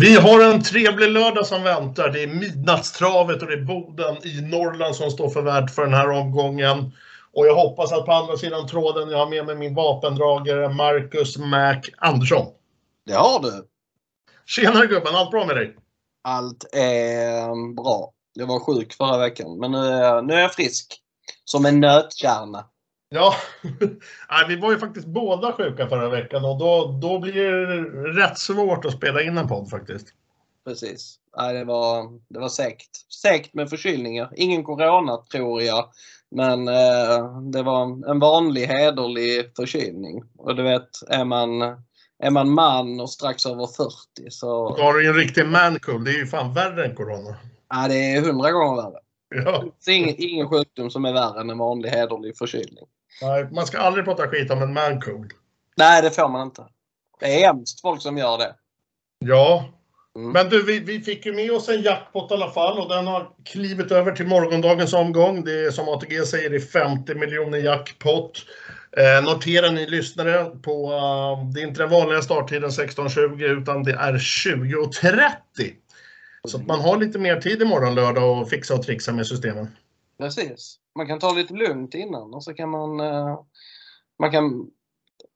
Vi har en trevlig lördag som väntar. Det är midnattstravet och det är Boden i Norrland som står för värd för den här omgången. Och jag hoppas att på andra sidan tråden jag har med mig min vapendragare Marcus Mac Andersson. Det har du. Tjenare gubben, allt bra med dig? Allt är bra. Jag var sjuk förra veckan men nu är jag, nu är jag frisk. Som en nötkärna. Ja, Nej, vi var ju faktiskt båda sjuka förra veckan och då, då blir det rätt svårt att spela in en podd faktiskt. Precis. Nej, det var, det var segt. Segt med förkylningar. Ingen corona tror jag. Men eh, det var en vanlig hederlig förkylning. Och du vet, är man, är man man och strax över 40 så... Då har du en riktig mancool. Det är ju fan värre än corona. Ja, det är hundra gånger värre. Ja. Det är ingen, ingen sjukdom som är värre än en vanlig hederlig förkylning. Nej, man ska aldrig prata skit om en mancool. Nej, det får man inte. Det är hemskt folk som gör det. Ja, Mm. men du, vi, vi fick ju med oss en jackpot i alla fall och den har klivit över till morgondagens omgång. Det är som ATG säger, det är 50 miljoner jackpot. Eh, notera ni lyssnare på, uh, det är inte den vanliga starttiden 16.20 utan det är 20.30. Så att man har lite mer tid imorgon lördag och fixa och trixa med systemen. Precis. Man kan ta lite lugnt innan och så kan man... eh, Man kan...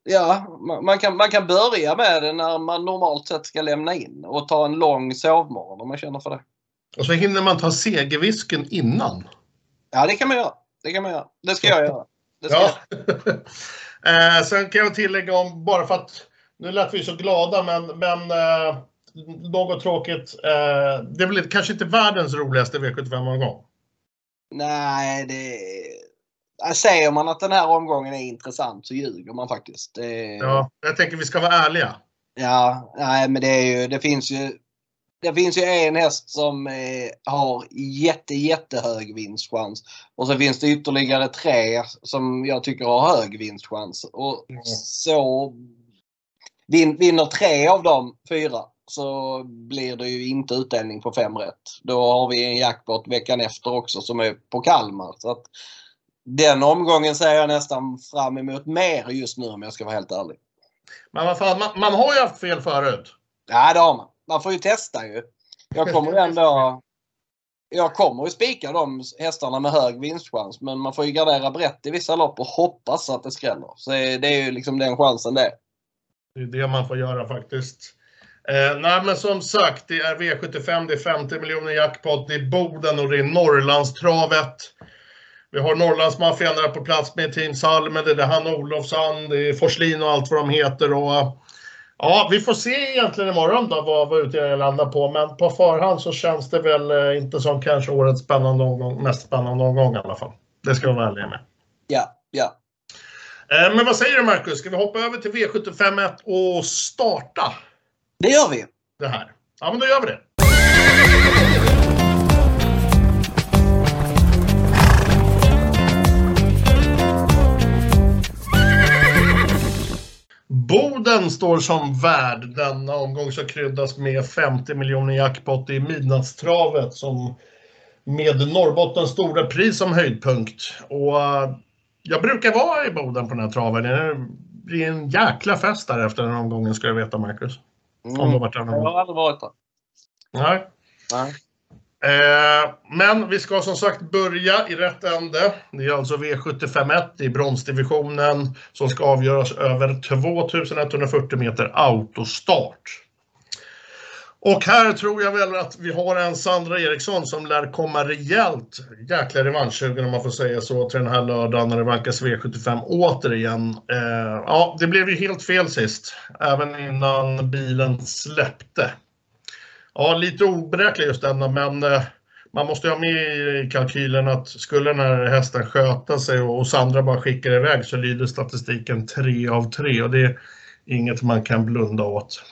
Ja, man, man kan, man kan börja med det när man normalt sett ska lämna in och ta en lång sovmorgon om man känner för det. Och så hinner man ta segervisken innan. Ja, det kan man göra. Det kan man göra. Det ska jag göra. Ska Ja. jag. eh, sen kan jag tillägga om, bara för att nu lät vi så glada, men, men eh, något tråkigt. Eh, det väl kanske inte världens roligaste V75-omgång. Nej, det... Ja, Säger man att den här omgången är intressant så ljuger man faktiskt. Det... Ja, jag tänker vi ska vara ärliga. Ja, nej men det är ju, det finns ju det finns ju en häst som eh, har jätte, jättehög vinstchans. Och så finns det ytterligare tre som jag tycker har hög vinstchans. Och Mm. så vin, vinner tre av de fyra så blir det ju inte utdelning på fem rätt. Då har vi en jackpot veckan efter också som är på Kalmar. Så att den omgången ser jag nästan fram emot mer just nu om jag ska vara helt ärlig. Men vad fan, man, man har ju haft fel förut. Ja, det har man. Man får ju testa ju. Jag kommer ändå... Jag kommer ju spika de hästarna med hög vinstchans men man får ju gardera brett i vissa lopp och hoppas att det skräller. Så det är ju liksom den chansen det är. Det är det man får göra faktiskt. Eh, nej men som sagt, det är V75, det är 50 miljoner jackpot, det är Boden och det är Norrlandstravet. Vi har Norrlandsmaffian där på plats med Team Salmen, det är han Olofsson, det är Forslin och allt vad de heter. Och, ja, vi får se egentligen imorgon då vad, vad utdelningen landar på, men på förhand så känns det väl eh, inte som kanske årets spännande omgång, mest spännande omgång i alla fall. Det ska vi vara ärliga med. Ja, ja. Eh, men vad säger du Marcus, ska vi hoppa över till V75 och starta? Det gör vi. det här. Ja, men då gör vi det. Boden står som värd denna omgång som kryddas med 50 miljoner jackpot i midnattstravet som med Norrbottens stora pris som höjdpunkt. Och eh, jag brukar vara i Boden på den här traven. Det blir en jäkla fest där efter den omgången ska jag veta Marcus. Om du har Mm. varit där någon Jag har aldrig varit där. Nej. Nej. Eh, men vi ska som sagt börja i rätt ände. Det är alltså V751 i bronsdivisionen som ska avgöras över 2140 meter autostart. Och här tror jag väl att vi har en Sandra Eriksson som lär komma rejält jäkla revanschsugen om man får säga så till den här lördagen när det vankas V75 återigen. Eh, ja, det blev ju helt fel sist, även innan bilen släppte. Ja, lite oberäknelig just denna, men eh, man måste ju ha med i kalkylen att skulle den här hästen sköta sig och, och Sandra bara skickar iväg så lyder statistiken 3 av 3 och det är inget man kan blunda åt.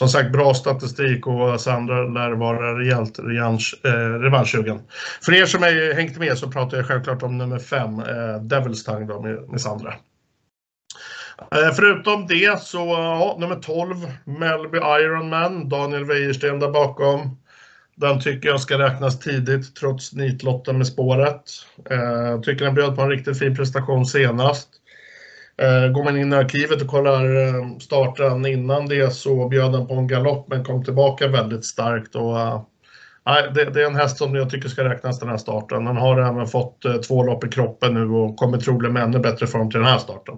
Som sagt, bra statistik och Sandra lär vara rejält revansch, eh, revanschsugen. För er som är hängt med så pratar jag självklart om nummer 5, eh, Devil's Tongue då, med, med Sandra. Eh, Förutom det så, ja, nummer 12, Melby Ironman, Daniel Wäjersten där bakom. Den tycker jag ska räknas tidigt trots nitlotten med spåret. Eh, tycker den bjöd på en riktigt fin prestation senast. Eh, går man in i arkivet och kollar eh, starten innan det så bjöd han på en galopp men kom tillbaka väldigt starkt. Och, uh, det, det, är en häst som jag tycker ska räknas den här starten. Han har även fått två lopp i kroppen nu och kommer troligen med ännu bättre form till den här starten.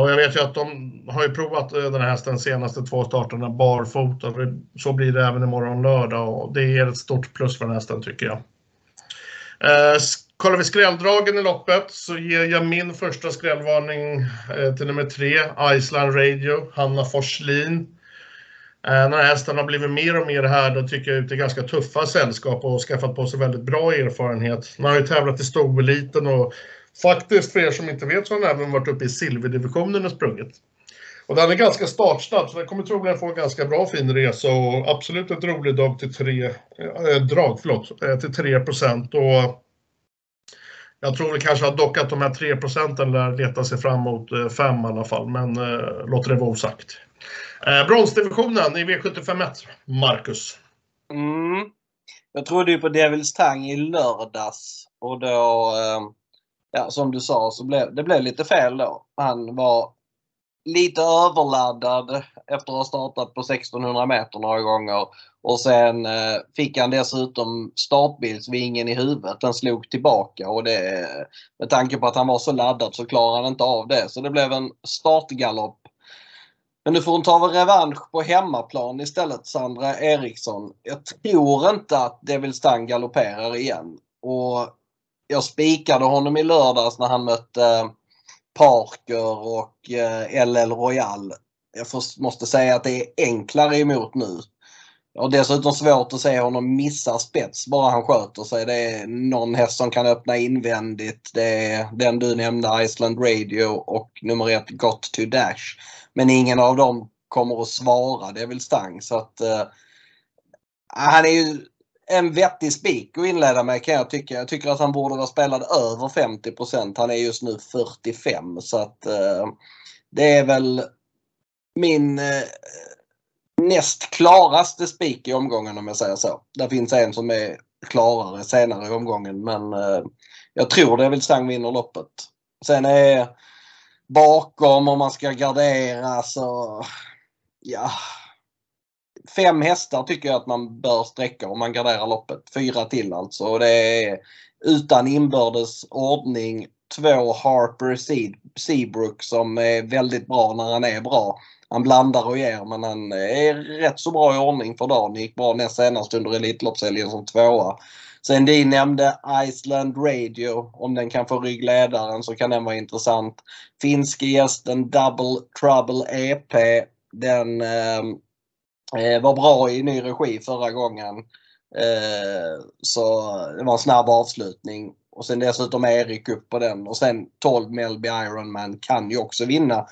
Och jag vet ju att de har ju provat den här hästen senaste två starterna barfota. Så blir det även imorgon lördag och det är ett stort plus för den hästen tycker jag. Kollar vi skrälldragen i loppet så ger jag min första skrällvarning eh, till nummer tre, Island Radio, Hanna Forslin. Eh, när hästen har blivit mer och mer här, då tycker jag ute i ganska tuffa sällskap och skaffat på sig väldigt bra erfarenhet. Man har ju tävlat i storbeliten och faktiskt, för er som inte vet, så har han även varit uppe i silverdivisionen och sprungit. Och den är ganska startsnabb, så den kommer troligen få en ganska bra fin resa och absolut ett roligt dag till tre, äh, drag, förlåt, till 3 procent. Jag tror väl kanske har dockat de här 3 procenten lär leta sig fram mot 5 eh, i alla fall, men eh, låter det vara osagt. Eh, bronsdivisionen i V751, Marcus. Mm. Jag trodde ju på Devils Tang i lördags och då, eh, ja som du sa, så blev det blev lite fel då. Han var lite överladdad efter att ha startat på 1600 meter några gånger. Och sen eh, fick han dessutom startbilsvingen i huvudet. Den slog tillbaka och det, med tanke på att han var så laddad så klarade han inte av det. Så det blev en startgalopp. Men nu får hon ta revansch på hemmaplan istället, Sandra Eriksson. Jag tror inte att Devil Stang galopperar igen. Och jag spikade honom i lördags när han mötte eh, Parker och eh, LL Royal. Jag måste säga att det är enklare emot nu. Jag har dessutom svårt att se honom missa spets bara han sköter sig. Det är någon häst som kan öppna invändigt. Det är den du nämnde, Iceland Radio och nummer ett Got to Dash. Men ingen av dem kommer att svara. Det är väl Stang. Så att, eh, han är ju en vettig spik att inleda med kan jag tycka. Jag tycker att han borde vara spelad över 50% Han är just nu 45 så att eh, det är väl min eh, näst klaraste spik i omgången om jag säger så. Det finns en som är klarare senare i omgången men eh, jag tror det är väl Stang vinner loppet. Sen är bakom om man ska gardera så ja fem hästar tycker jag att man bör sträcka om man garderar loppet. Fyra till alltså. Och det är utan inbördes ordning två Harper Seabrook som är väldigt bra när han är bra. Han blandar och ger men han är rätt så bra i ordning för dagen. gick bra näst senast under Elitloppshelgen som tvåa. Sen din nämnde Iceland Radio. Om den kan få ryggledaren så kan den vara intressant. Finske gästen Double Trouble EP. Den ehm, eh, var bra i ny regi förra gången. Eh, så det var en snabb avslutning. Och sen dessutom Erik upp på den och sen 12 Melby Ironman kan ju också vinna.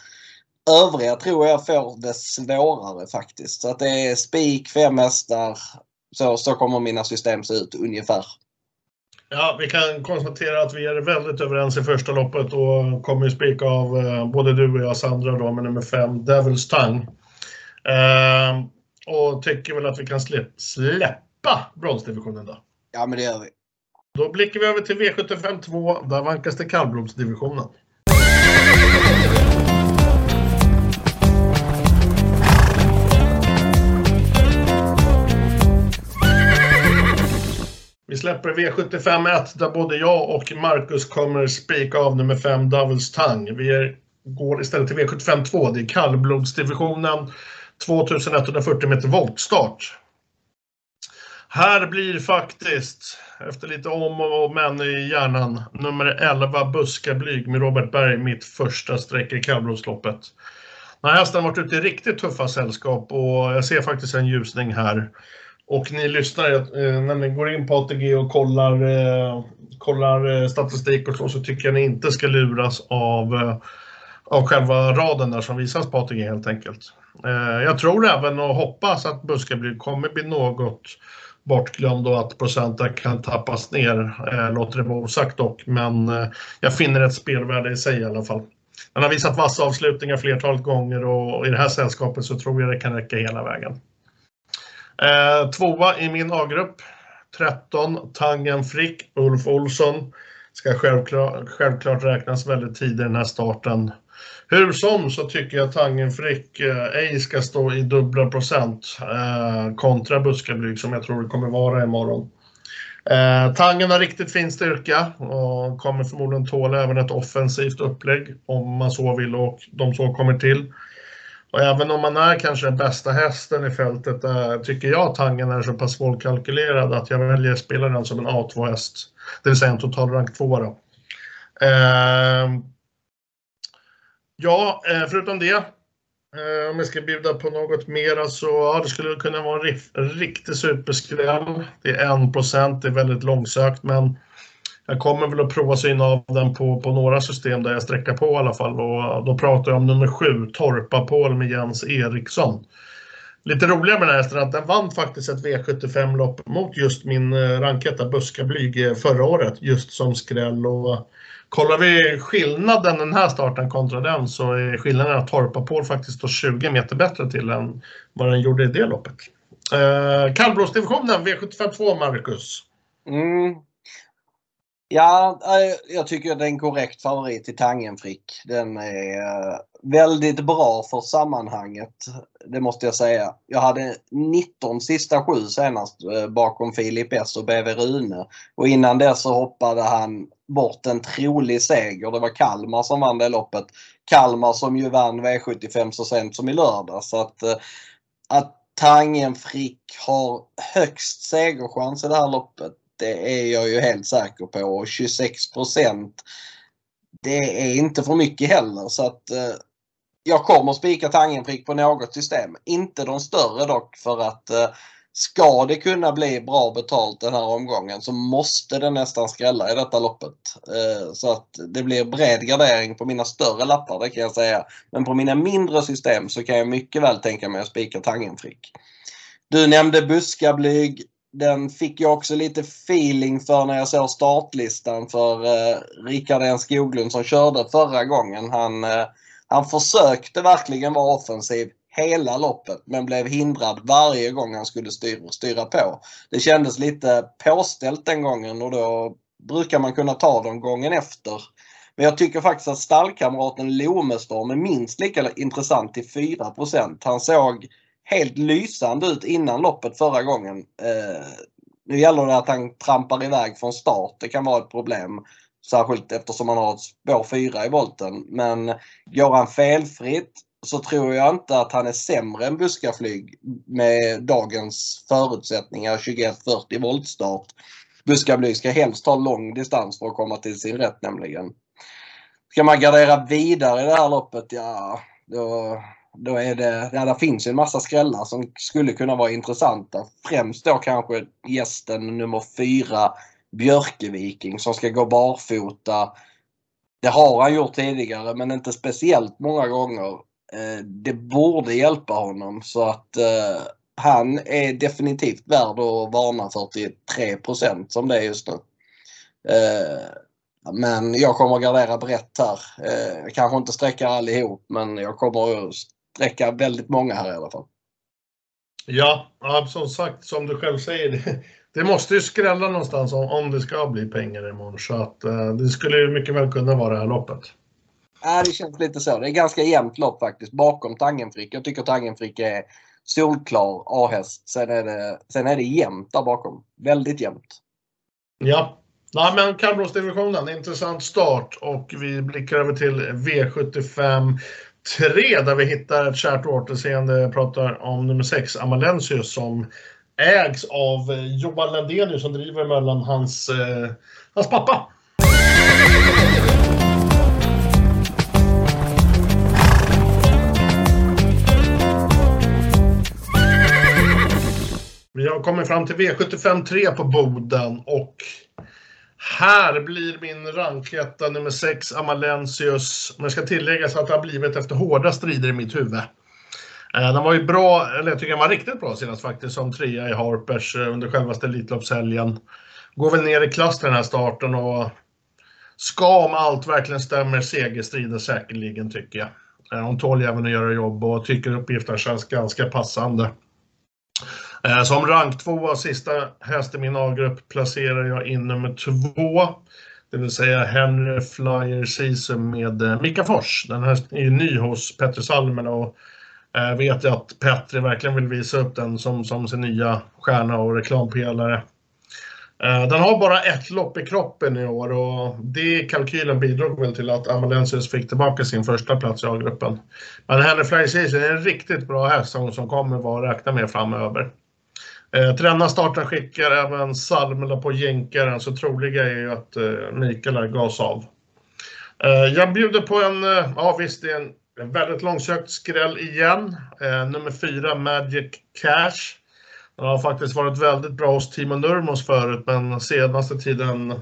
Övriga tror jag får det svårare faktiskt. Så att det är spik, fem hästar. Så, så kommer mina system se ut ungefär. Ja, vi kan konstatera att vi är väldigt överens i första loppet och kommer ju spika av eh, både du och jag Sandra då med nummer 5, Devil's Tongue. Eh, och tycker väl att vi kan släppa bronsdivisionen då. Ja, men det gör vi. Då blickar vi över till V75 2. Där vankas det kallblodsdivisionen. Vi släpper V75 1 där både jag och Marcus kommer spika av nummer 5 Doubles Tang. Vi är, går istället till V75 2. Det är kallblodsdivisionen. 2140 meter voltstart. Här blir faktiskt, efter lite om och men i hjärnan, nummer 11 Buskablyg med Robert Berg mitt första streck i kallblodsloppet. Den här hästen har varit ute i riktigt tuffa sällskap och jag ser faktiskt en ljusning här. Och ni lyssnare, eh, när ni går in på ATG och kollar, eh, kollar eh, statistik och så, så tycker jag ni inte ska luras av, eh, av själva raden där som visas på ATG helt enkelt. Eh, jag tror även och hoppas att Buskably kommer bli något bortglömd och att procenten kan tappas ner. Eh, låter det vara osagt dock, men jag finner ett spelvärde i sig i alla fall. Han har visat vassa avslutningar flertalet gånger och i det här sällskapet så tror jag det kan räcka hela vägen. Eh, tvåa i min A-grupp, 13, Tangen Frick, Ulf Olsson. ska självklart, självklart räknas väldigt tidigt i den här starten. Hur som så tycker jag Tangen Frick eh, ej ska stå i dubbla procent eh, kontra Buskablyg som jag tror det kommer vara imorgon. Eh, Tangen har riktigt fin styrka och kommer förmodligen tåla även ett offensivt upplägg om man så vill och de så kommer till. Och även om man är kanske den bästa hästen i fältet äh, tycker jag att Tangen är så pass svårkalkylerad att jag väljer att spela den alltså som en A2-häst. Det vill säga en total rank 2. Då. Ehm, eh, ja, förutom det. Eh, om jag ska bjuda på något mera så alltså, ja, det skulle kunna vara en, en riktig superskräll. Det är 1%, det är väldigt långsökt men jag kommer väl att prova syn av den på, på några system där jag sträcker på i alla fall. Och eh, då pratar jag om nummer sju, Torpa-Paul med Jens Eriksson. Lite roligare med den här hästen att den vann faktiskt ett V75-lopp mot just min eh, ranketta Buska Blyg eh, förra året, just som skräll. Och kollar vi skillnaden den här starten kontra den så är skillnaden att Torpa-Paul faktiskt står 20 meter bättre till än vad den gjorde i det loppet. Eh, Kallblåsdivisionen V75 2, Marcus. Mm, Ja, eh, jag tycker det är en korrekt favorit i Tangenfrick. Den är eh, väldigt bra för sammanhanget. Det måste jag säga. Jag hade 19 sista sju senast eh, bakom Filip S och BV Rune. Och innan det så hoppade han bort en trolig seger. Det var Kalmar som vann det loppet. Kalmar som ju vann V75 så sent som i lördag. Så att, att Tangenfrick har högst segerchans i det här loppet det är jag ju helt säker på. Och 26 procent det är inte för mycket heller. Så att eh, jag kommer spika Tangenprick på något system. Inte de större dock för att eh, ska det kunna bli bra betalt den här omgången så måste det nästan skrälla i detta loppet. Eh, så att det blir bred gardering på mina större lappar, det kan jag säga. Men på mina mindre system så kan jag mycket väl tänka mig att spika Tangenfrick. Du nämnde buskablyg den fick jag också lite feeling för när jag såg startlistan för eh, Rickard N Skoglund som körde förra gången. Han, eh, han försökte verkligen vara offensiv hela loppet men blev hindrad varje gång han skulle styra, styra på. Det kändes lite påställt den gången och då brukar man kunna ta dem gången efter. Men jag tycker faktiskt att stallkamraten Lomestorm är minst lika intressant till 4% Han såg helt lysande ut innan loppet förra gången. Eh, nu gäller det att han trampar iväg från start. Det kan vara ett problem. Särskilt eftersom han har ett spår 4 i volten. Men går han felfritt så tror jag inte att han är sämre än Buskaflyg med dagens förutsättningar 21-40 voltstart. Buskaflyg ska helst ha lång distans för att komma till sin rätt nämligen. Ska man gardera vidare i det här loppet? Ja, då då är det, ja, det finns en massa skrällar som skulle kunna vara intressanta. Främst då kanske gästen nummer fyra Björkeviking som ska gå barfota. Det har han gjort tidigare men inte speciellt många gånger. Eh, det borde hjälpa honom så att eh, han är definitivt värd att varna för till 3 som det är just nu. Eh, men jag kommer att gardera brett här. Jag kanske inte sträcka allihop men jag kommer att sträcka väldigt många här i alla fall. Ja, ja som sagt, som du själv säger, det, det måste ju skrälla någonstans om, om det ska bli pengar imorgon. Så att eh, det skulle ju mycket väl kunna vara det här loppet. Ja, det känns lite så. Det är ganska jämnt lopp faktiskt bakom Tangenfrick. Jag tycker Tangenfrick är solklar A-häst. Sen är, det, sen är det jämnt där bakom. Väldigt jämnt. Ja, Nej, men kallblåsdivisionen, intressant start och vi blickar över till V75 3 där vi hittar ett kärt återseende. Jag pratar om nummer 6, Amalensius, som ägs av eh, Johan Lendenius som driver mellan hans, eh, hans pappa. Vi har kommit fram till V75 3 på Boden och här blir min ranketta nummer 6 Amalensius. Men jag ska tillägga så att det har blivit efter hårda strider i mitt huvud. Eh, den var ju bra, eller jag tycker den var riktigt bra senast faktiskt, som trea i Harpers eh, under självaste Elitloppshelgen. Går väl ner i klass till den här starten och ska om allt verkligen stämmer segerstrida säkerligen tycker jag. Eh, hon tål även att göra jobb och tycker uppgiften känns ganska passande. Eh, som rank tvåa, sista häst i min A-grupp, placerar jag in nummer två. Det vill säga Henry Flyer Season med eh, Mika Fors. Den här är ju ny hos Petter Salmen och eh, vet jag att Petri verkligen vill visa upp den som, som sin nya stjärna och reklampelare. Den har bara ett lopp i kroppen i år och det kalkylen bidrog väl till att Amalensius fick tillbaka sin första plats i A-gruppen. Men Henry Flyer Season är en riktigt bra häst som kommer vara att räkna med framöver. Eh, till skickar även Salmela på jänkaren, så troliga är ju att eh, Mikael gas av. Eh, jag bjuder på en, eh, ja visst det är en, en väldigt långsökt skräll igen. Eh, nummer fyra, Magic Cash. Den har faktiskt varit väldigt bra hos Timo Nurmos förut, men senaste tiden,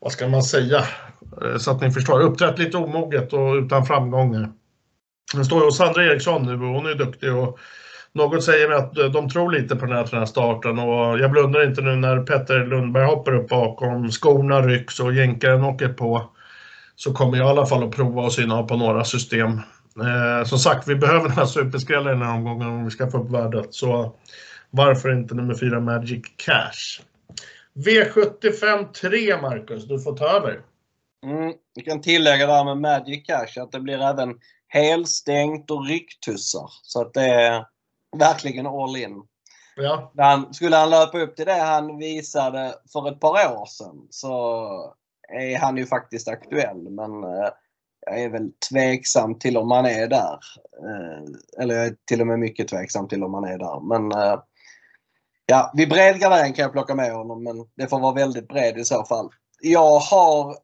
vad ska man säga, eh, så att ni förstår, uppträtt lite omoget och utan framgångar. Den står ju hos Sandra Eriksson nu och hon är duktig och något säger mig att eh, de tror lite på den här, den här starten och jag blundar inte nu när Petter Lundberg hoppar upp bakom, skorna rycks och jänkaren åker på. Så kommer jag i alla fall att prova och syna på några system. Eh, som sagt, vi behöver den här superskrällen i den här omgången om vi ska få upp värdet. Så varför inte nummer fyra Magic Cash? V75 3, Marcus, du får ta över. Mm, jag kan tillägga där med Magic Cash att det blir även helstängt och rycktussar. Så att det är verkligen all in. Ja. Han, skulle han löpa upp till det han visade för ett par år sedan så är han ju faktiskt aktuell. Men eh, jag är väl tveksam till om han är där. Eh, eller jag är till och med mycket tveksam till om han är där. Men eh, ja, vid bred kan jag plocka med honom men det får vara väldigt bred i så fall. Jag har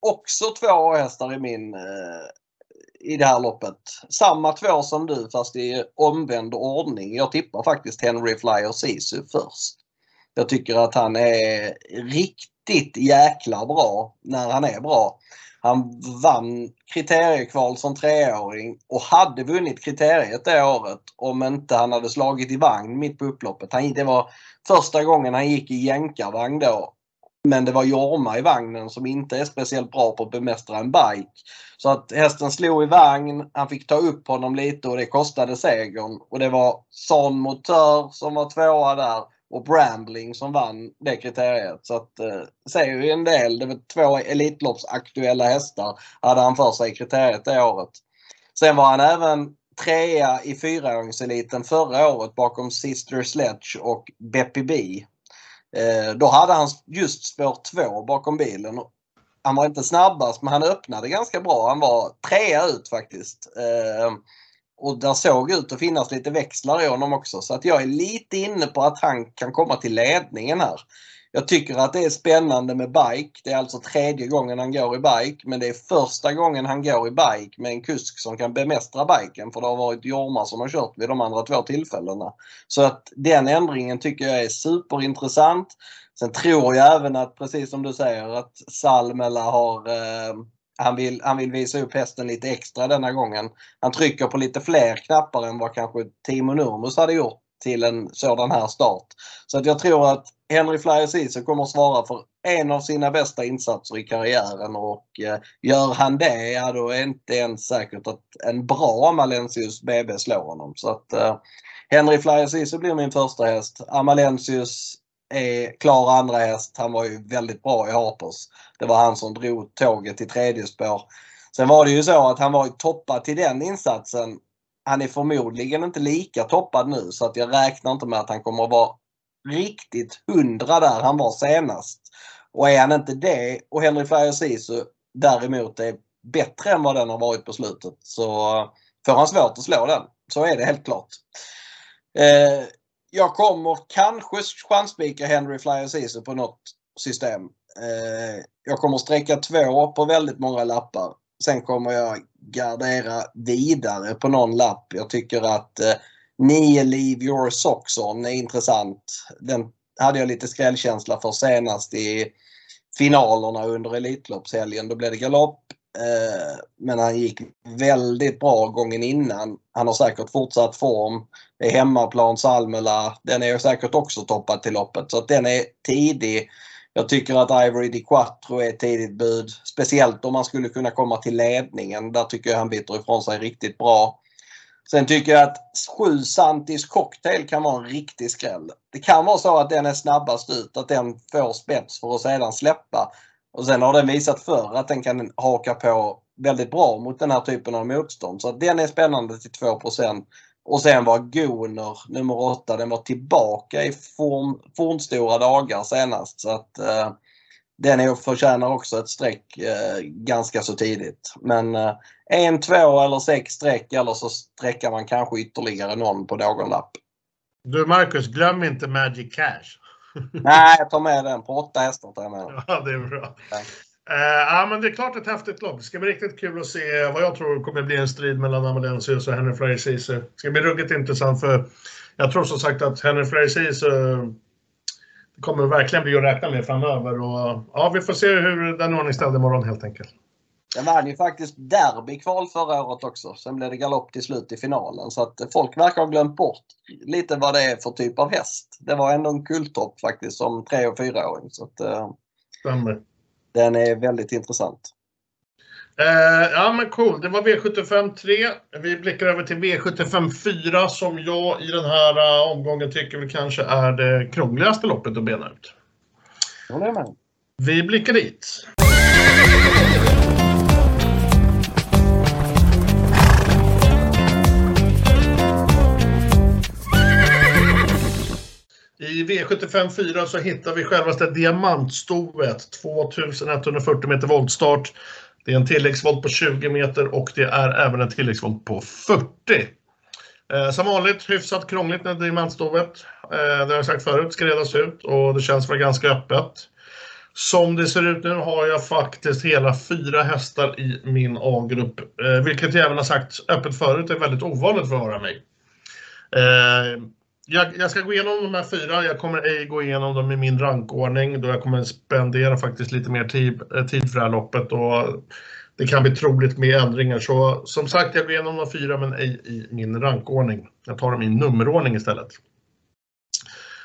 också två hästar i min i det här loppet. Samma två som du fast i omvänd ordning. Jag tippar faktiskt Henry Flyer Sisu först. Jag tycker att han är riktigt jäkla bra när han är bra. Han vann kriteriekval som treåring och hade vunnit kriteriet det året om inte han hade slagit i vagn mitt på upploppet. Han, det var första gången han gick i jänkarvagn då men det var Jorma i vagnen som inte är speciellt bra på att bemästra en bike. Så att hästen slog i vagn, han fick ta upp honom lite och det kostade segern. Och det var Son Motör som var tvåa där och Brambling som vann det kriteriet. Så att eh, säger ju en del. Det var två Elitloppsaktuella hästar hade han för sig i kriteriet det året. Sen var han även trea i fyraåringseliten förra året bakom Sister Sledge och Beppy B. Eh, då hade han just spår 2 bakom bilen. Han var inte snabbast men han öppnade ganska bra. Han var trea ut faktiskt. Eh, och där såg ut att finnas lite växlar i honom också. Så att jag är lite inne på att han kan komma till ledningen här. Jag tycker att det är spännande med bike. Det är alltså tredje gången han går i bike men det är första gången han går i bike med en kusk som kan bemästra biken för det har varit Jorma som har kört vid de andra två tillfällena. Så att den ändringen tycker jag är superintressant. Sen tror jag även att, precis som du säger, att Salmela har eh, han vill, han vill visa upp hästen lite extra denna gången. Han trycker på lite fler knappar än vad kanske Timo Nurmos hade gjort till en sådan här start. Så att jag tror att Henry Flyer Ceesay kommer att svara för en av sina bästa insatser i karriären och eh, gör han det, ja då är det inte ens säkert att en bra Amalensius BB slår honom. Så att eh, Henry Flyer Ceesay blir min första häst. Amalensius är klar andra häst. Han var ju väldigt bra i Harpers. Det var han som drog tåget till tredje spår. Sen var det ju så att han var toppad till den insatsen han är förmodligen inte lika toppad nu så att jag räknar inte med att han kommer att vara riktigt hundra där han var senast. Och är han inte det och Henry Flyer Sisu däremot är bättre än vad den har varit på slutet så får han svårt att slå den. Så är det helt klart. Eh, jag kommer kanske chansspika Henry Flyer Sisu på något system. Eh, jag kommer sträcka två på väldigt många lappar. Sen kommer jag gardera vidare på någon lapp. Jag tycker att eh, 9 Leave Your Socks On är intressant. Den hade jag lite skrällkänsla för senast i finalerna under Elitloppshelgen. Då blev det galopp. Eh, men han gick väldigt bra gången innan. Han har säkert fortsatt form. Det är hemmaplan Salmela. Den är säkert också toppad till loppet. Så att den är tidig. Jag tycker att Ivory Di Quattro är ett tidigt bud. Speciellt om man skulle kunna komma till ledningen. Där tycker jag han biter ifrån sig riktigt bra. Sen tycker jag att 7 Santis Cocktail kan vara en riktig skräll. Det kan vara så att den är snabbast ut, att den får spets för att sedan släppa. Och sen har den visat förr att den kan haka på väldigt bra mot den här typen av motstånd. Så att den är spännande till 2 och sen var Goner nummer 8, den var tillbaka i form, fornstora dagar senast. Så att eh, den är, förtjänar också ett streck eh, ganska så tidigt. Men eh, en, två eller sex streck eller så sträckar man kanske ytterligare någon på någon lapp. Du Marcus, glöm inte Magic Cash. Nej, jag tar med den på åtta hästar. Tar jag med. Ja, det är bra. Ja. Uh, ja, men det är klart ett häftigt lopp. Det ska bli riktigt kul att se vad jag tror kommer bli en strid mellan Amalensius och Henry Flyer Ceesay. Det ska bli ruggigt intressant för jag tror som sagt att Henry Flyer Ceesay kommer verkligen bli att räkna med framöver. Och, ja, vi får se hur den ordningställd imorgon helt enkelt. Den vann ju faktiskt derbykval förra året också. Sen blev det galopp till slut i finalen. Så att folk verkar ha glömt bort lite vad det är för typ av häst. Det var ändå en kulttopp faktiskt som tre och fyraåring. Så att, eh, Stämmer. Den är väldigt intressant. Eh, ja men cool, det var V75 3. Vi blickar över till V75 4 som jag i den här uh, omgången tycker vi kanske är det krångligaste loppet att bena ut. Vi blickar dit. I V75 4 så hittar vi självaste diamantstoet. 2140 meter voltstart. Det är en tilläggsvolt på 20 meter och det är även en tilläggsvolt på 40. Eh, som vanligt hyfsat krångligt med diamantstovet. Eh, det har jag sagt förut, ska redas ut och det känns väl ganska öppet. Som det ser ut nu har jag faktiskt hela fyra hästar i min A-grupp, eh, vilket jag även har sagt öppet förut är väldigt ovanligt för att vara mig. Eh, jag, jag, ska gå igenom de här fyra. Jag kommer ej gå igenom dem i min rankordning då jag kommer spendera faktiskt lite mer tid, eh, tid för det här loppet. Och det kan bli troligt med ändringar. Så som sagt, jag går igenom de fyra men ej i min rankordning. Jag tar dem i nummerordning istället.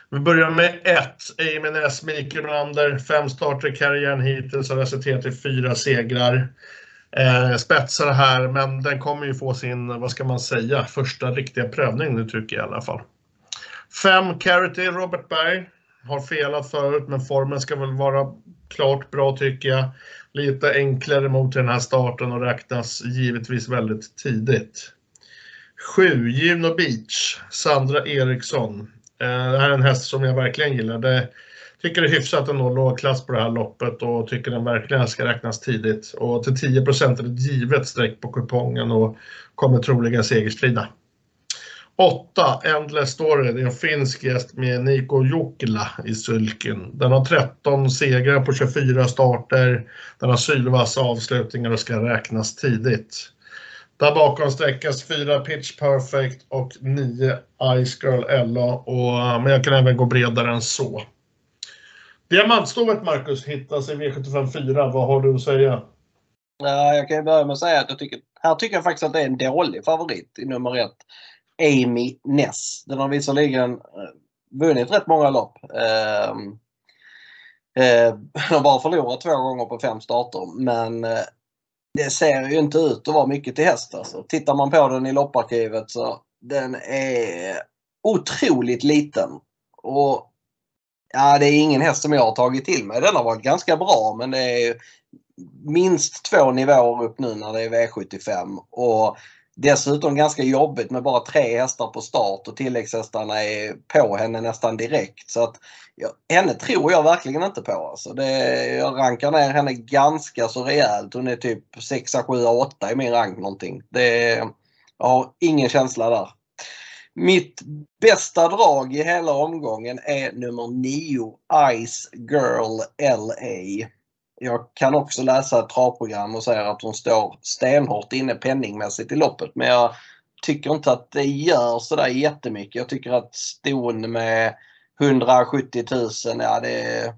Vi börjar med 1. Amin S. Mikael Melander. Fem starter i karriären hittills har resulterat i fyra segrar. Eh, spetsar här, men den kommer ju få sin, vad ska man säga, första riktiga prövning nu tycker jag i alla fall. Fem Carity, Robert Berg. Har felat förut, men formen ska väl vara klart bra tycker jag. Lite enklare mot den här starten och räknas givetvis väldigt tidigt. 7. Juno Beach, Sandra Eriksson. Eh, det här är en häst som jag verkligen gillar. Det, tycker det är hyfsat ändå låg klass på det här loppet och tycker den verkligen ska räknas tidigt. Och till 10% är det ett givet streck på kupongen och kommer troligen segerstrida. 8. Endless Story. Det är en finsk gäst med Niko Jokila i sulken. Den har 13 segrar på 24 starter. Den har sylvassa avslutningar och ska räknas tidigt. Där bakom sträckas 4 Pitch Perfect och 9 Ice Girl Ella. Och, men jag kan även gå bredare än så. Diamantstovet Marcus hittas i V75 4. Vad har du att säga? Ja, jag kan börja med att säga att jag tycker, här tycker jag faktiskt att det är en dålig favorit i nummer ett. Amy Ness. Den har visserligen eh, vunnit rätt många lopp. Ehm, eh, eh, har bara förlorat två gånger på fem starter men eh, det ser ju inte ut att vara mycket till häst alltså. Tittar man på den i lopparkivet så den är otroligt liten. Och ja, det är ingen häst som jag har tagit till mig. Den har varit ganska bra men det är minst två nivåer upp nu när det är V75. Och Dessutom ganska jobbigt med bara tre hästar på start och tilläggshästarna är på henne nästan direkt. Så att, ja, henne tror jag verkligen inte på. Alltså det, jag rankar ner henne ganska så rejält. Hon är typ 6, 7, 8 i min rank någonting. Det, jag har ingen känsla där. Mitt bästa drag i hela omgången är nummer 9 Ice Girl LA. Jag kan också läsa ett travprogram och säga att hon står stenhårt inne penningmässigt i loppet men jag tycker inte att det gör sådär jättemycket. Jag tycker att ston med 170 000, ja det,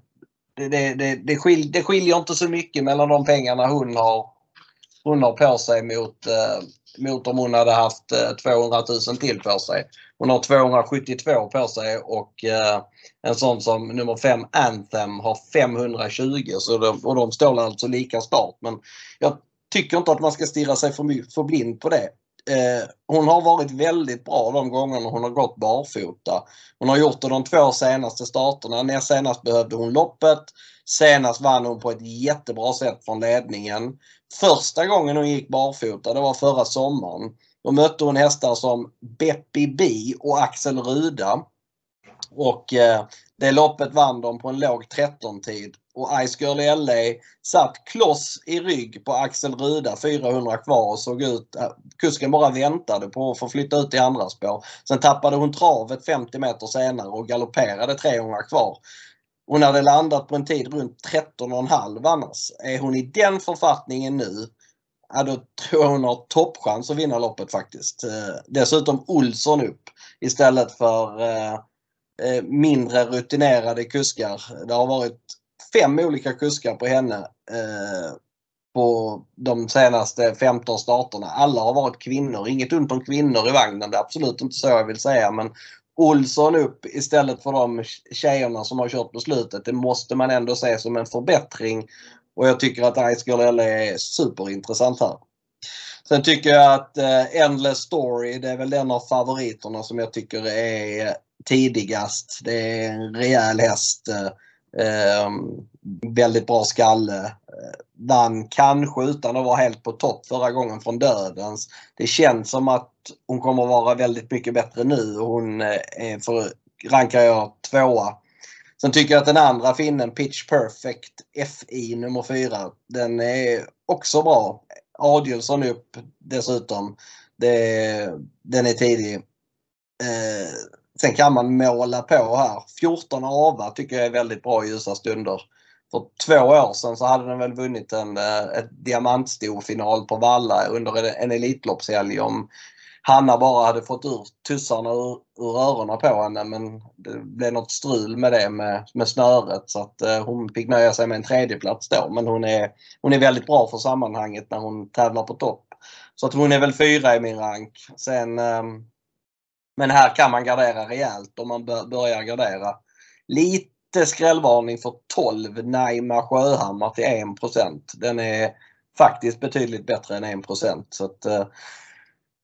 det, det, det, det, skil, det skiljer inte så mycket mellan de pengarna hon har, hon har på sig mot, eh, mot om hon hade haft eh, 200 000 till på sig. Hon har 272 på sig och eh, en sån som nummer 5 Anthem har 520 så de, och de står alltså lika start. Men jag tycker inte att man ska stirra sig för, för blind på det. Eh, hon har varit väldigt bra de gångerna hon har gått barfota. Hon har gjort det de två senaste starterna. När senast behövde hon loppet. Senast vann hon på ett jättebra sätt från ledningen. Första gången hon gick barfota, det var förra sommaren. Då mötte hon hästar som Beppi Bi och Axel Ruda. Och eh, det loppet vann de på en låg 13-tid. Och Ice Girl LA satt kloss i rygg på Axel Ruda 400 kvar och såg ut... Eh, kusken bara väntade på att få flytta ut i andra spår. Sen tappade hon travet 50 meter senare och galopperade 300 kvar. Hon hade landat på en tid runt 13,5 annars. Är hon i den författningen nu, ja, då tror jag hon har toppchans att vinna loppet faktiskt. Eh, dessutom Olsson upp istället för eh, eh, mindre rutinerade kuskar. Det har varit fem olika kuskar på henne på de senaste 15 starterna. Alla har varit kvinnor. Inget ont om kvinnor i vagnen. Det är absolut inte så jag vill säga. Men Olsson upp istället för de tjejerna som har kört på slutet. Det måste man ändå se som en förbättring. Och jag tycker att Ice Girl är superintressant här. Sen tycker jag att eh, Endless Story, det är väl den av favoriterna som jag tycker är tidigast. Det är en rejäl häst. Eh, ehm, väldigt bra skalle. Eh, vann kanske utan att vara helt på topp förra gången från dödens. Det känns som att hon kommer vara väldigt mycket bättre nu. Hon eh, är för, rankar jag tvåa. Sen tycker jag att den andra finnen, Pitch Perfect FI nummer 4, den är också bra. Adielsson upp dessutom. Det, den är tidig. Eh, Sen kan man måla på här. 14 Ava tycker jag är väldigt bra i ljusa stunder. För två år sedan så hade den väl vunnit en diamantstor ett på Valla under en Elitloppshelg om Hanna bara hade fått ur tussarna ur, ur öronen på henne men det blev något strul med det med, med snöret så att eh, hon fick nöja sig med en tredjeplats då. Men hon är, hon är väldigt bra för sammanhanget när hon tävlar på topp. Så att hon är väl fyra i min rank. Sen eh, men här kan man gardera rejält om man börjar gardera. Lite skrällvarning för 12 Naima Sjöhammar till 1 Den är faktiskt betydligt bättre än 1 så att, eh,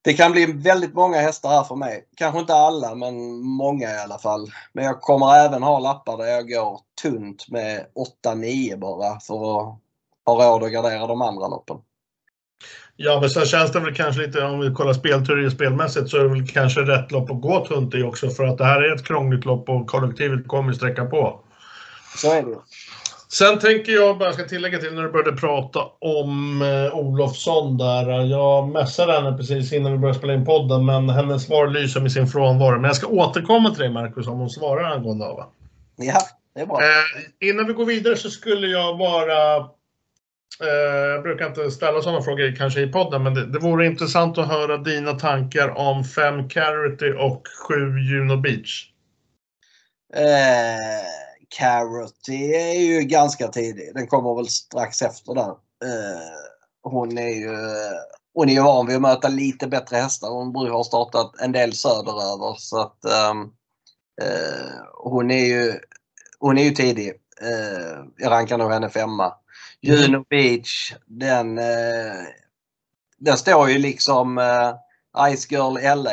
det kan bli väldigt många hästar här för mig. Kanske inte alla men många i alla fall. Men jag kommer även ha lappar där jag går tunt med 8-9 bara för att ha råd att gardera de andra loppen. Ja, men sen känns det väl kanske lite, om vi kollar spelteori spelmässigt, så är det väl kanske rätt lopp att gå tunt i också för att det här är ett krångligt lopp och kollektivet kommer sträcka på. Så är det Sen tänker jag bara, ska tillägga till när du började prata om eh, Olofsson där. Jag messade henne precis innan vi började spela in podden, men hennes svar lyser med sin frånvaro. Men jag ska återkomma till dig Marcus om hon svarar angående Ava. Ja, det är bra. Eh, innan vi går vidare så skulle jag bara Eh, jag brukar inte ställa sådana frågor kanske i podden, men det, det vore intressant att höra dina tankar om 5 Carity och 7 Juno Beach. Eh, Carity är ju ganska tidig. Den kommer väl strax efter där. Eh, hon är ju hon är van vid att möta lite bättre hästar. Hon brukar ha startat en del söderöver. Så att, um, uh, hon, är ju, hon är ju tidig. Uh, jag rankar nog henne femma. Juno Beach, den, eh, den står ju liksom eh, Ice Girl LA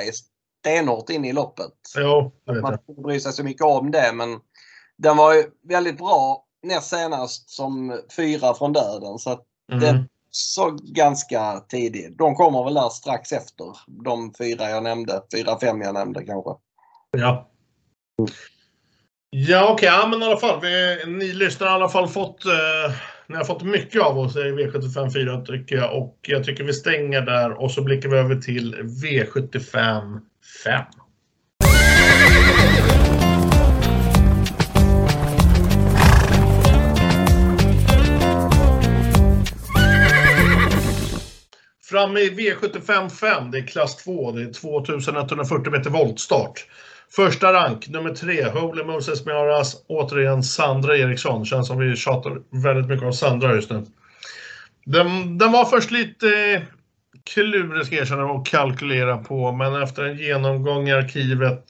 stenhårt in i loppet. Jo, Man får inte bry sig så mycket om det men den var ju väldigt bra näst senast som fyra från döden. Så att mm. den så ganska tidigt. De kommer väl där strax efter de fyra jag nämnde. Fyra, fem jag nämnde kanske. Ja. Ja okej, okay. ja, men i alla fall. Vi, ni lyssnar i alla fall fått eh ni har fått mycket av oss i V75 4 tycker jag och jag tycker vi stänger där och så blickar vi över till V75 5. Framme i V75 5, det är klass 2, det är 2140 meter voltstart. Första rank, nummer 3, Holy Moses Miaras. Återigen Sandra Eriksson. Känns som vi tjatar väldigt mycket om Sandra just nu. Den, den var först lite klurig ska jag erkänna att kalkylera på, men efter en genomgång i arkivet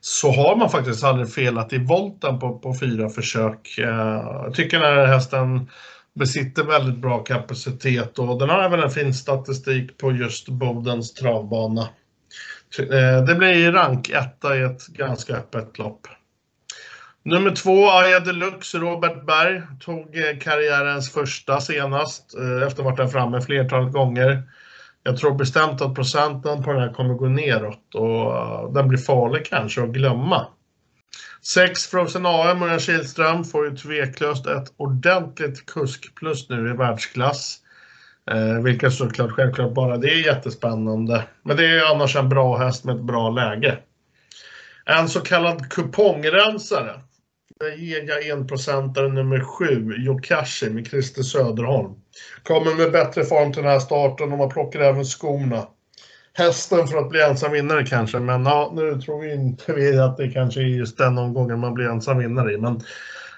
så har man faktiskt aldrig felat i volten på, på fyra försök. Eh, jag tycker den här hästen besitter väldigt bra kapacitet och den har även en fin statistik på just Bodens travbana. Eh, det blir rank etta i ett ganska öppet lopp. Nummer två, Aya Deluxe, Robert Berg, tog eh, karriärens första senast eh, efter att ha varit där framme flertalet gånger. Jag tror bestämt att procenten på den här kommer gå neråt och den blir farlig kanske att glömma. Sex Frozen AM, och Örjan Kihlström, får ju tveklöst ett ordentligt kuskplus nu i världsklass. Eh, vilket såklart självklart bara det är jättespännande. Men det är annars en bra häst med ett bra läge. En så kallad kupongrensare. Ega enprocentare nummer 7, Jokashi med Christer Söderholm. Kommer med bättre form till den här starten och man plockar även skorna. Hästen för att bli ensam vinnare kanske, men ja, nu tror vi inte vi att det kanske är just den omgången man blir ensam vinnare i. Men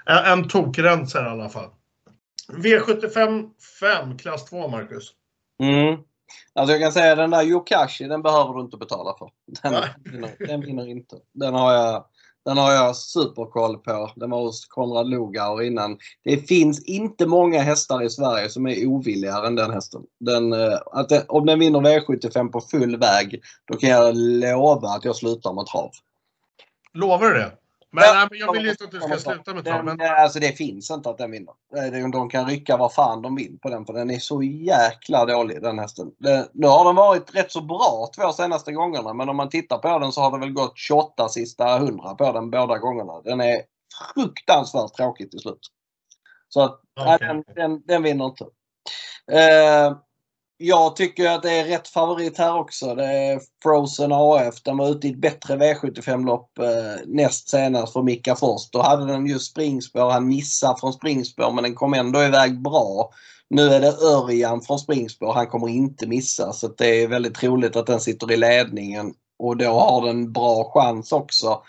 en, en tokrensare i alla fall. V75 5, klass 2, Marcus. Mm. Alltså jag kan säga den där Yokashi, den behöver du inte betala för. Den, vinner, den vinner inte. Den har jag, den har jag superkoll på. Den var hos Konrad Lugauer innan. Det finns inte många hästar i Sverige som är ovilligare än den hästen. Den, eh, att den, om den vinner V75 på full väg, då kan jag lova att jag slutar med trav. Lovar du det? Men, ja, jag vill ju inte att du ska sluta med trav. Men... Alltså det finns inte att den vinner. De kan rycka vad fan de vill på den för den är så jäkla dålig den hästen. Nu har den varit rätt så bra två senaste gångerna men om man tittar på den så har det väl gått 28 sista 100 på den båda gångerna. Den är fruktansvärt tråkig till slut. Så att, okay. nej, den, den, den vinner inte. Uh, jag tycker att det är rätt favorit här också. Det är Frozen AF. Den var ute i ett bättre V75-lopp eh, näst senast för Mika Fors. Då hade den just springspår. Han missade från springspår men den kom ändå iväg bra. Nu är det Örjan från springspår. Han kommer inte missa så det är väldigt troligt att den sitter i ledningen och då har den bra chans också.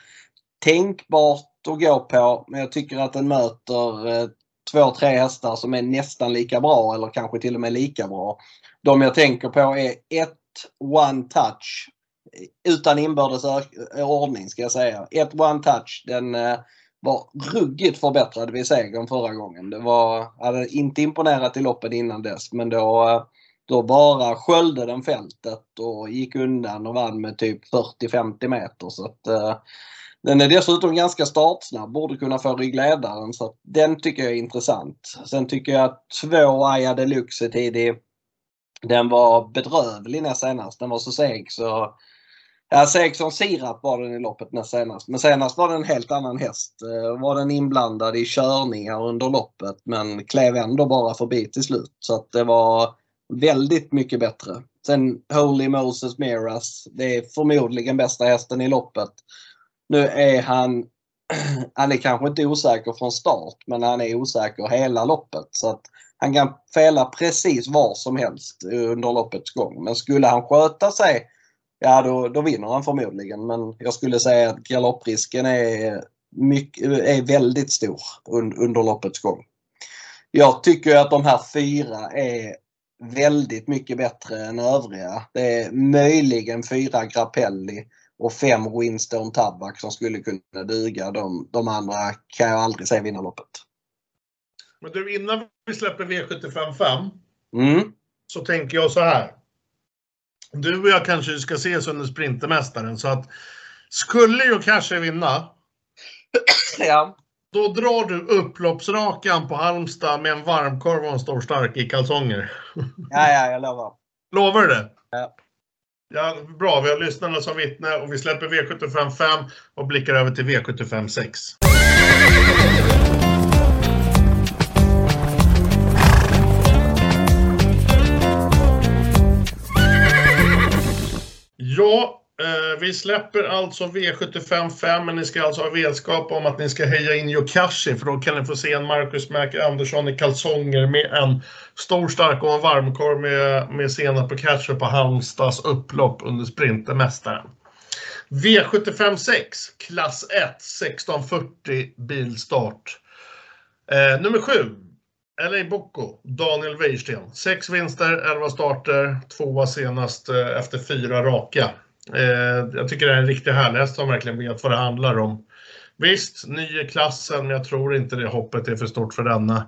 Tänkbart att gå på men jag tycker att den möter eh, två, tre hästar som är nästan lika bra eller kanske till och med lika bra. De jag tänker på är ett One Touch utan inbördes ordning ska jag säga. Ett One Touch den eh, var ruggigt förbättrad vid segern förra gången. Det var, hade inte imponerat i loppet innan dess men då, eh, då bara sköljde den fältet och gick undan och vann med typ 40-50 meter. Så att, uh, den är dessutom ganska startsnabb, borde kunna få ryggledaren så den tycker jag är intressant. Sen tycker jag att två Aya Deluxe är tidig. Den var bedrövlig näst senast. Den var så seg så... Ja, seg som sirap var den i loppet näst senast. Men senast var det en helt annan häst. Eh, var den inblandad i körningar under loppet men klev ändå bara förbi till slut. Så att det var väldigt mycket bättre. Sen Holy Moses Miras. Det är förmodligen bästa hästen i loppet. Nu är han han är kanske inte osäker från start men han är osäker hela loppet. Så att han kan fela precis var som helst under loppets gång. Men skulle han sköta sig, ja då, då vinner han förmodligen. Men jag skulle säga att galopprisken är, mycket, är väldigt stor under loppets gång. Jag tycker att de här fyra är väldigt mycket bättre än övriga. Det är möjligen fyra Grappelli och fem Winstone Tabak som skulle kunna duga. De, de andra kan jag aldrig se vinna loppet. Men du, innan vi släpper V755 mm. så tänker jag så här. Du och jag kanske ska ses under Sprintermästaren så att skulle ju kanske vinna. ja. Då drar du upploppsrakan på Halmstad med en varmkorv och en stor stark i kalsonger. ja, ja, jag lovar. Lovar du det? Ja. Ja, bra. Vi har lyssnarna som vittne och vi släpper V75 5 och blickar över till V75 6. Ja, Eh, vi släpper alltså V75 men ni ska alltså ha vetskap om att ni ska heja in Yokashi, för då kan ni få se en Marcus Mac Andersson i kalsonger med en stor stark och en varmkorv med, med senap och ketchup på Halmstads upplopp under Sprintermästaren. V75 6, klass 1, 1640 bilstart. Eh, nummer 7, LA Bocco, Daniel Weirsten. Sex vinster, 11 starter, tvåa senast eh, efter fyra raka. Eh, jag tycker det är en riktig härläst som verkligen vet vad det handlar om. Visst, ny i klassen, men jag tror inte det hoppet är för stort för denna.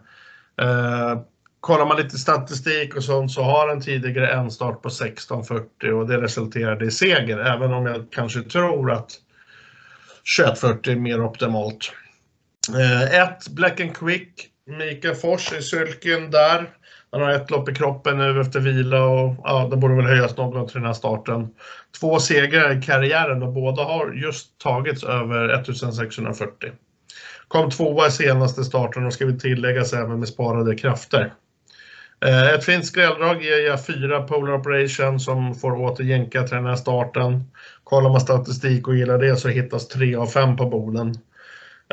Eh, kollar man lite statistik och sånt så har den tidigare en start på 16.40 och det resulterade i seger, även om jag kanske tror att 21.40 är mer optimalt. Eh, Black and Quick, Mikael Fors i sylken där. Han har ett lopp i kroppen nu efter vila och ja, det borde väl höjas något till den här starten. Två segrar i karriären och båda har just tagits över 1640. Kom tvåa i senaste starten och ska vi tilläggas även med sparade krafter. Eh, ett fint skrälldrag ger jag fyra Polar Operation som får åter jänka till den här starten. Kollar man statistik och gillar det så hittas tre av fem på borden.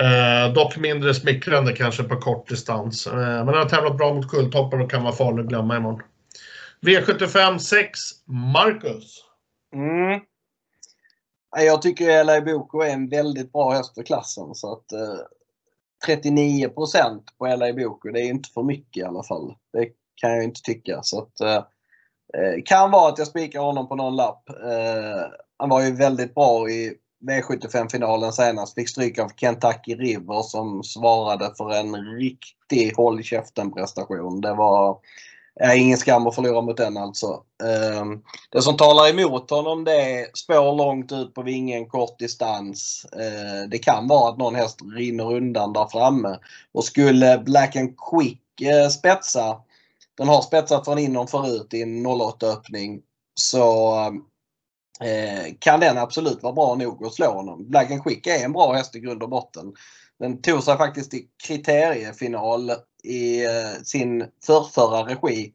Eh, dock mindre smickrande kanske på kort distans. Eh, men han har tävlat bra mot Kulltoppen och kan vara farlig att glömma imorgon. V75 6, Marcus. Mm. Jag tycker LA Boko är en väldigt bra häst för klassen. Så att, eh, 39% på LA Boko, det är inte för mycket i alla fall. Det kan jag inte tycka. Så att, eh, eh kan vara att jag spikar honom på någon lapp. Eh, han var ju väldigt bra i V75-finalen senast. Fick stryk av Kentucky River som svarade för en riktig håll prestation. Det var är ingen skam att förlora mot den alltså. Ehm, det som talar emot honom det är spår långt ut på vingen, kort distans. Eh, det kan vara att någon häst rinner undan där framme. Och skulle Black and Quick eh, spetsa, den har spetsat från inom förut i en 08 öppning, så ehm, eh, kan den absolut vara bra nog att slå honom. Black and Quick är en bra häst i grund och botten. Den tog sig faktiskt till kriteriefinal i eh, sin förrförra regi.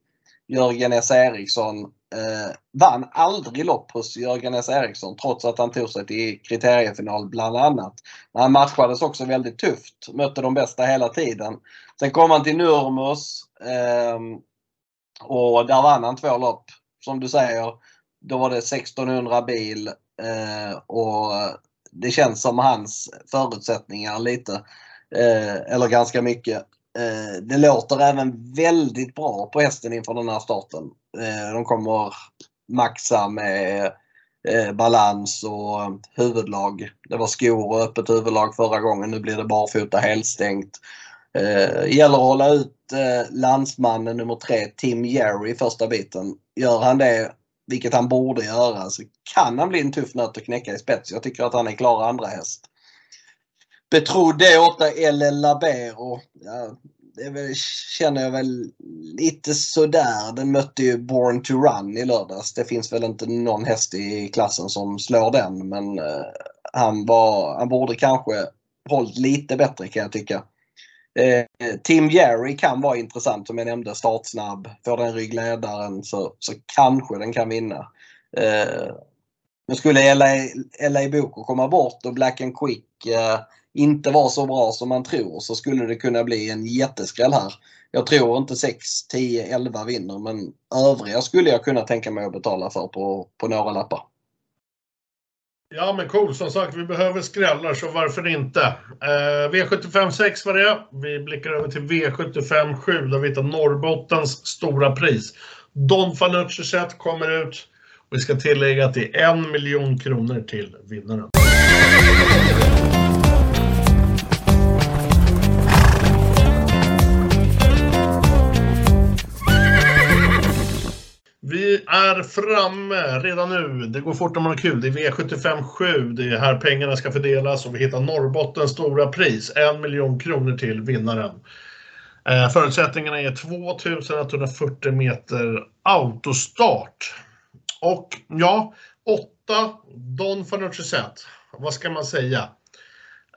Jörgen S. Eriksson eh, vann aldrig lopp hos Jörgen S. Eriksson trots att han tog sig till kriteriefinal bland annat. Han matchades också väldigt tufft, mötte de bästa hela tiden. Sen kom han till Nurmos eh, och där vann han två lopp. Som du säger, då var det 1600 bil eh, och det känns som hans förutsättningar lite. Eh, eller ganska mycket. Eh, det låter även väldigt bra på hästen inför den här starten. Eh, de kommer maxa med eh, balans och huvudlag. Det var skor och öppet huvudlag förra gången. Nu blir det barfota helstängt. Eh, gäller att hålla ut eh, landsmannen nummer tre, Tim Jerry, första biten. Gör han det vilket han borde göra, så kan han bli en tuff nöt att knäcka i spets. Jag tycker att han är klar andra häst. Betrodd D8 LL Labero. Ja, det väl, känner jag väl lite sådär. Den mötte ju Born to Run i lördags. Det finns väl inte någon häst i klassen som slår den men eh, han, var, han borde kanske hållit lite bättre kan jag tycka. Eh, Tim Jerry kan vara intressant som jag nämnde, startsnabb. Får den ryggledaren så, så kanske den kan vinna. Eh, men skulle LA, LA Boko komma bort och Black and Quick eh, inte vara så bra som man tror så skulle det kunna bli en jätteskräll här. Jag tror inte 6, 10, 11 vinner men övriga skulle jag kunna tänka mig att betala för på, på några lappar. Ja men cool, som sagt vi behöver skrällar så varför inte. Eh, V75 6 var det. Vi blickar över till V75 7 där vi hittar Norrbottens stora pris. Don Fanucci set kommer ut. Vi ska tillägga att det är en miljon kronor till vinnaren. Vi är framme redan nu. Det går fort när man har kul. Det är V75 7. Det är här pengarna ska fördelas och vi hittar Norrbottens stora pris. En miljon kronor till vinnaren. Eh, förutsättningarna är 2140 meter autostart. Och ja, 8 Don Fanucci. Vad ska man säga?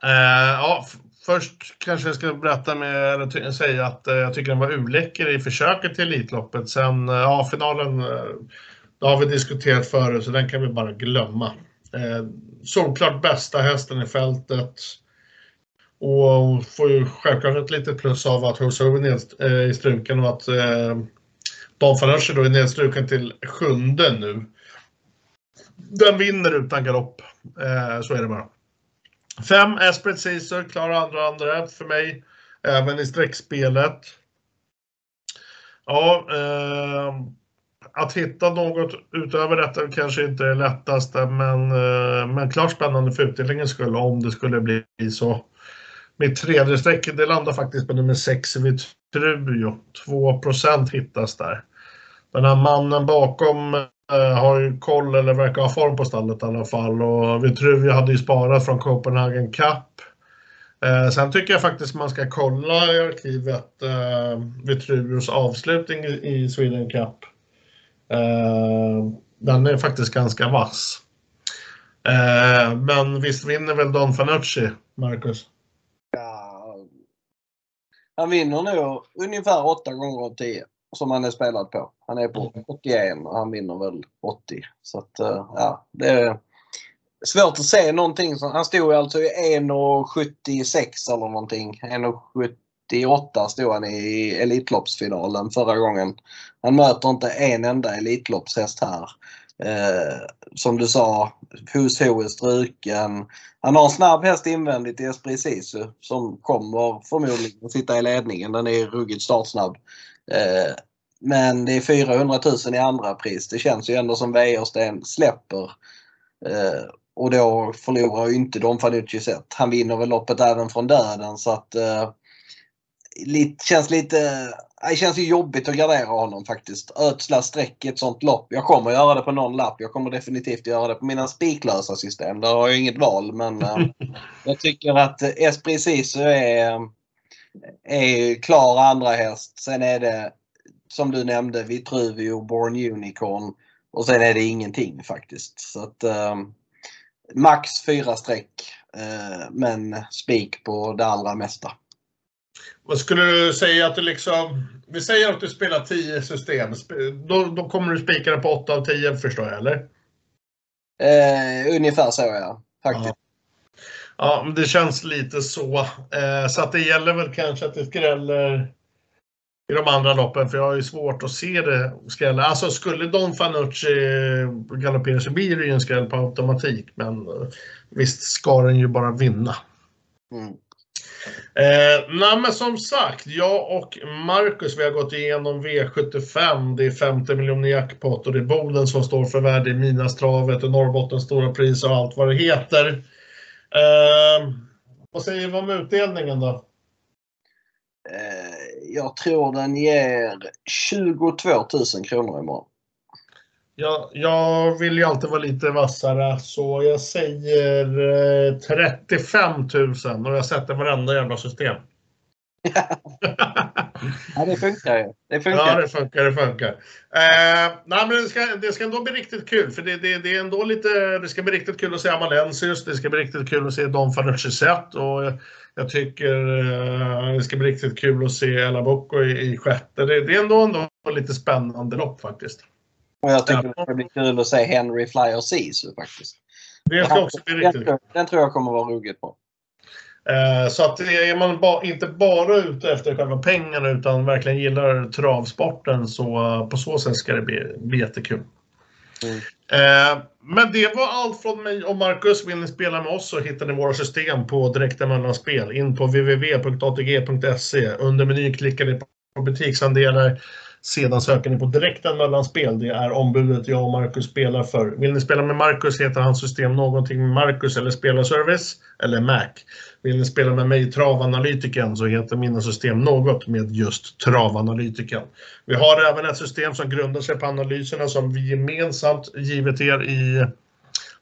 Eh, ja, Först kanske jag ska berätta med, eller säga att eh, jag tycker den var urläcker i försöket till Elitloppet. Sen, eh, ja finalen, eh, det har vi diskuterat förut så den kan vi bara glömma. Eh, solklart bästa hästen i fältet. Och får ju självklart ett litet plus av att Hosover är eh, i struken och att eh, Dan Fanucci då är nedstruken till sjunde nu. Den vinner utan galopp. Eh, så är det bara. Fem Esprit Caesar, klar andra andra för mig. Även i streckspelet. Ja, eh, att hitta något utöver detta kanske inte är lättaste, men, eh, men klart spännande för utdelningens skull om det skulle bli så. Mitt tredje streck, det landar faktiskt på nummer 6, Vitrujo. 2% hittas där. Den här mannen bakom eh, Eh, har ju koll eller verkar ha form på stallet i alla fall och Vitrujo hade ju sparat från Copenhagen Cup. Eh, sen tycker jag faktiskt man ska kolla i arkivet eh, Vitrujos avslutning i, i Sweden Cup. Eh, den är faktiskt ganska vass. Eh, men visst vinner väl Don Fanucci, Marcus? Ja, han vinner nog ungefär 8 gånger av 10 som han är spelad på. Han är på 81 och han vinner väl 80. Så att, eh, ja, det är svårt att se någonting. Som, han stod alltså i 1,76 eller någonting. 1,78 stod han i Elitloppsfinalen förra gången. Han möter inte en enda Elitloppshäst här. Eh, som du sa, Who's Who är struken. Han har en snabb häst invändigt i Esprit Sisu som kommer förmodligen att sitta i ledningen. Den är ruggigt startsnabb. Eh, men det är 400 000 i andra pris. Det känns ju ändå som Wäjersten släpper. Eh, och då förlorar ju inte Don Fanucci sett. Han vinner väl loppet även från döden så att eh, lite, känns lite det känns ju jobbigt att gardera honom faktiskt. Ödsla streck i ett sånt lopp. Jag kommer göra det på någon lapp. Jag kommer definitivt göra det på mina spiklösa system. Där har jag inget val men äh, jag tycker att Esprit Sisu är, är klar andra häst. Sen är det som du nämnde Vitruvio, Born Unicorn och sen är det ingenting faktiskt. Så att äh, Max fyra streck äh, men spik på det allra mesta. Vad skulle du säga att du liksom... Vi säger att du spelar 10 system. Då, då kommer du spika det på 8 av 10 förstår jag, eller? Eh, ungefär så ja, faktiskt. Ja. ja, det känns lite så. Eh, så att det gäller väl kanske att det skräller i de andra loppen, för jag har ju svårt att se det skrälla. Alltså skulle Don Fanucci galoppera så blir det ju en skräll på automatik, men eh, visst ska den ju bara vinna. Mm. Eh, nej, men som sagt, jag och Marcus vi har gått igenom V75. Det är 50 miljoner jackpot och det är Boden som står för värde i Minastravet och Norrbottens stora pris och allt vad det heter. Eh, vad säger vi om utdelningen då? Jag tror den ger 22 000 kronor imorgon. Jag, jag vill ju alltid vara lite vassare så jag säger eh, 35 000 och jag sätter varenda jävla system. ja, det funkar ju. Det funkar. Ja, det funkar. Det funkar. Eh, nej, men det, ska, det ska ändå bli riktigt kul. För det, det, det är ändå lite... Det ska bli riktigt kul att se Amalensius. Det ska bli riktigt kul att se Don Fanucci set. Och jag, jag tycker eh, det ska bli riktigt kul att se Ella Bocco i, i sjätte. Det, det är ändå, ändå lite spännande lopp faktiskt. Och jag tycker det ska bli kul att se Henry Flyer Sisu faktiskt. Det ska också bli riktigt den, den tror jag kommer vara ruggigt bra. Eh, så att är man ba, inte bara ute efter själva pengarna utan verkligen gillar travsporten så på så sätt ska det bli, bli jättekul. Mm. Eh, men det var allt från mig och Marcus. Vill ni spela med oss så hittar ni våra system på direkta mellanspel. In på www.atg.se. Under menyn klickar ni på butiksandelar sedan söker ni på direkten mellanspel. Det är ombudet jag och Marcus spelar för. Vill ni spela med Marcus heter hans system någonting med Marcus eller Spelarservice eller Mac. Vill ni spela med mig, Travanalytiken, så heter mina system något med just Travanalytiken. Vi har även ett system som grundar sig på analyserna som vi gemensamt givit er i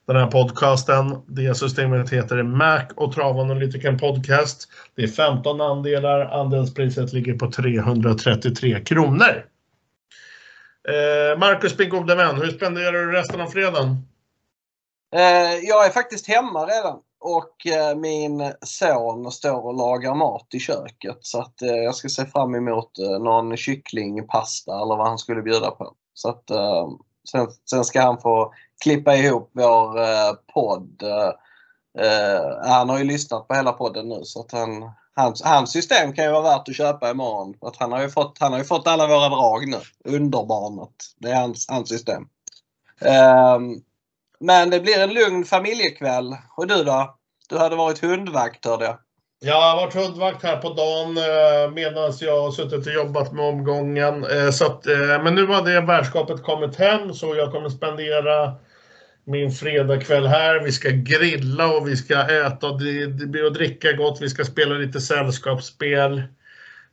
den här podcasten. Det systemet heter Mac och Travanalytiken Podcast. Det är 15 andelar. Andelspriset ligger på 333 kronor. Eh, Marcus, min gode vän, hur spenderar du resten av fredagen? Eh, jag är faktiskt hemma redan och eh, min son står och lagar mat i köket så att jag ska se fram emot någon kycklingpasta eller vad han skulle bjuda på. Så att, sen, sen ska han få klippa ihop vår podd. han har ju lyssnat på hela podden nu så att han, hans, hans system kan ju vara värt att köpa imorgon. Att han, har ju fått, han har ju fått alla våra drag nu. Underbarnet. Det är hans, hans system. Um, men det blir en lugn familjekväll. Och du då? Du hade varit hundvakt hörde jag. Jag har varit hundvakt här på dagen eh, medan jag har suttit och jobbat med omgången. Eh, så att, eh, men nu har det värdskapet kommit hem så jag kommer spendera min fredagkväll här. Vi ska grilla och vi ska äta och dricka gott. Vi ska spela lite sällskapsspel.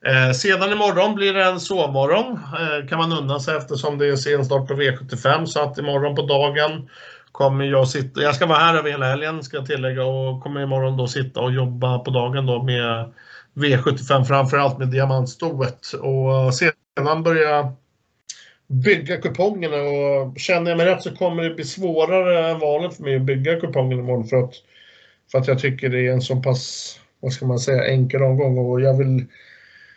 Eh, sedan imorgon blir det en sovmorgon. Eh, kan man unna sig eftersom det är sen start på V75. Så att imorgon på dagen kommer jag sitta. Jag ska vara här över hela helgen ska jag tillägga och kommer imorgon då sitta och jobba på dagen då med V75 framförallt med diamantstoet och sedan börja bygga kupongerna och känner jag mig rätt så kommer det bli svårare än vanligt för mig att bygga kupongen imorgon för att, för att jag tycker det är en så pass, vad ska man säga, enkel omgång och jag vill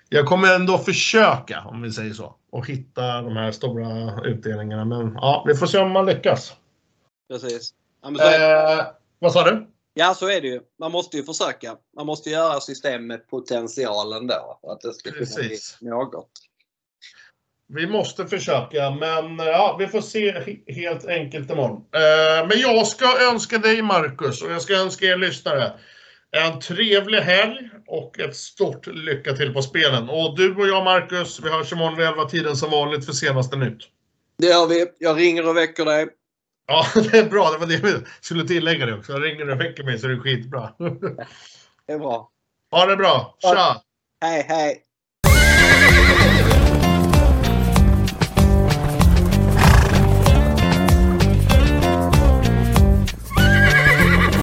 jag kommer ändå försöka, om vi säger så, och hitta de här stora utdelningarna. Men ja, vi får se om man lyckas. Precis. Ja, eh, vad sa du? Ja, så är det ju. Man måste ju försöka. Man måste göra system med potentialen då. Att det ska kunna bli något. Vi måste försöka, men ja, vi får se helt enkelt imorgon. Eh, men jag ska önska dig Marcus och jag ska önska er lyssnare en trevlig helg och ett stort lycka till på spelen. Och du och jag Marcus, vi hörs imorgon vid 11 tiden som vanligt för senaste nytt. Det gör vi. Jag ringer och väcker dig. Ja, det är bra. Det var det jag skulle tillägga det också. Jag ringer och väcker mig så det är skitbra. Det är bra. Ha det bra. Tja! Hej, hej!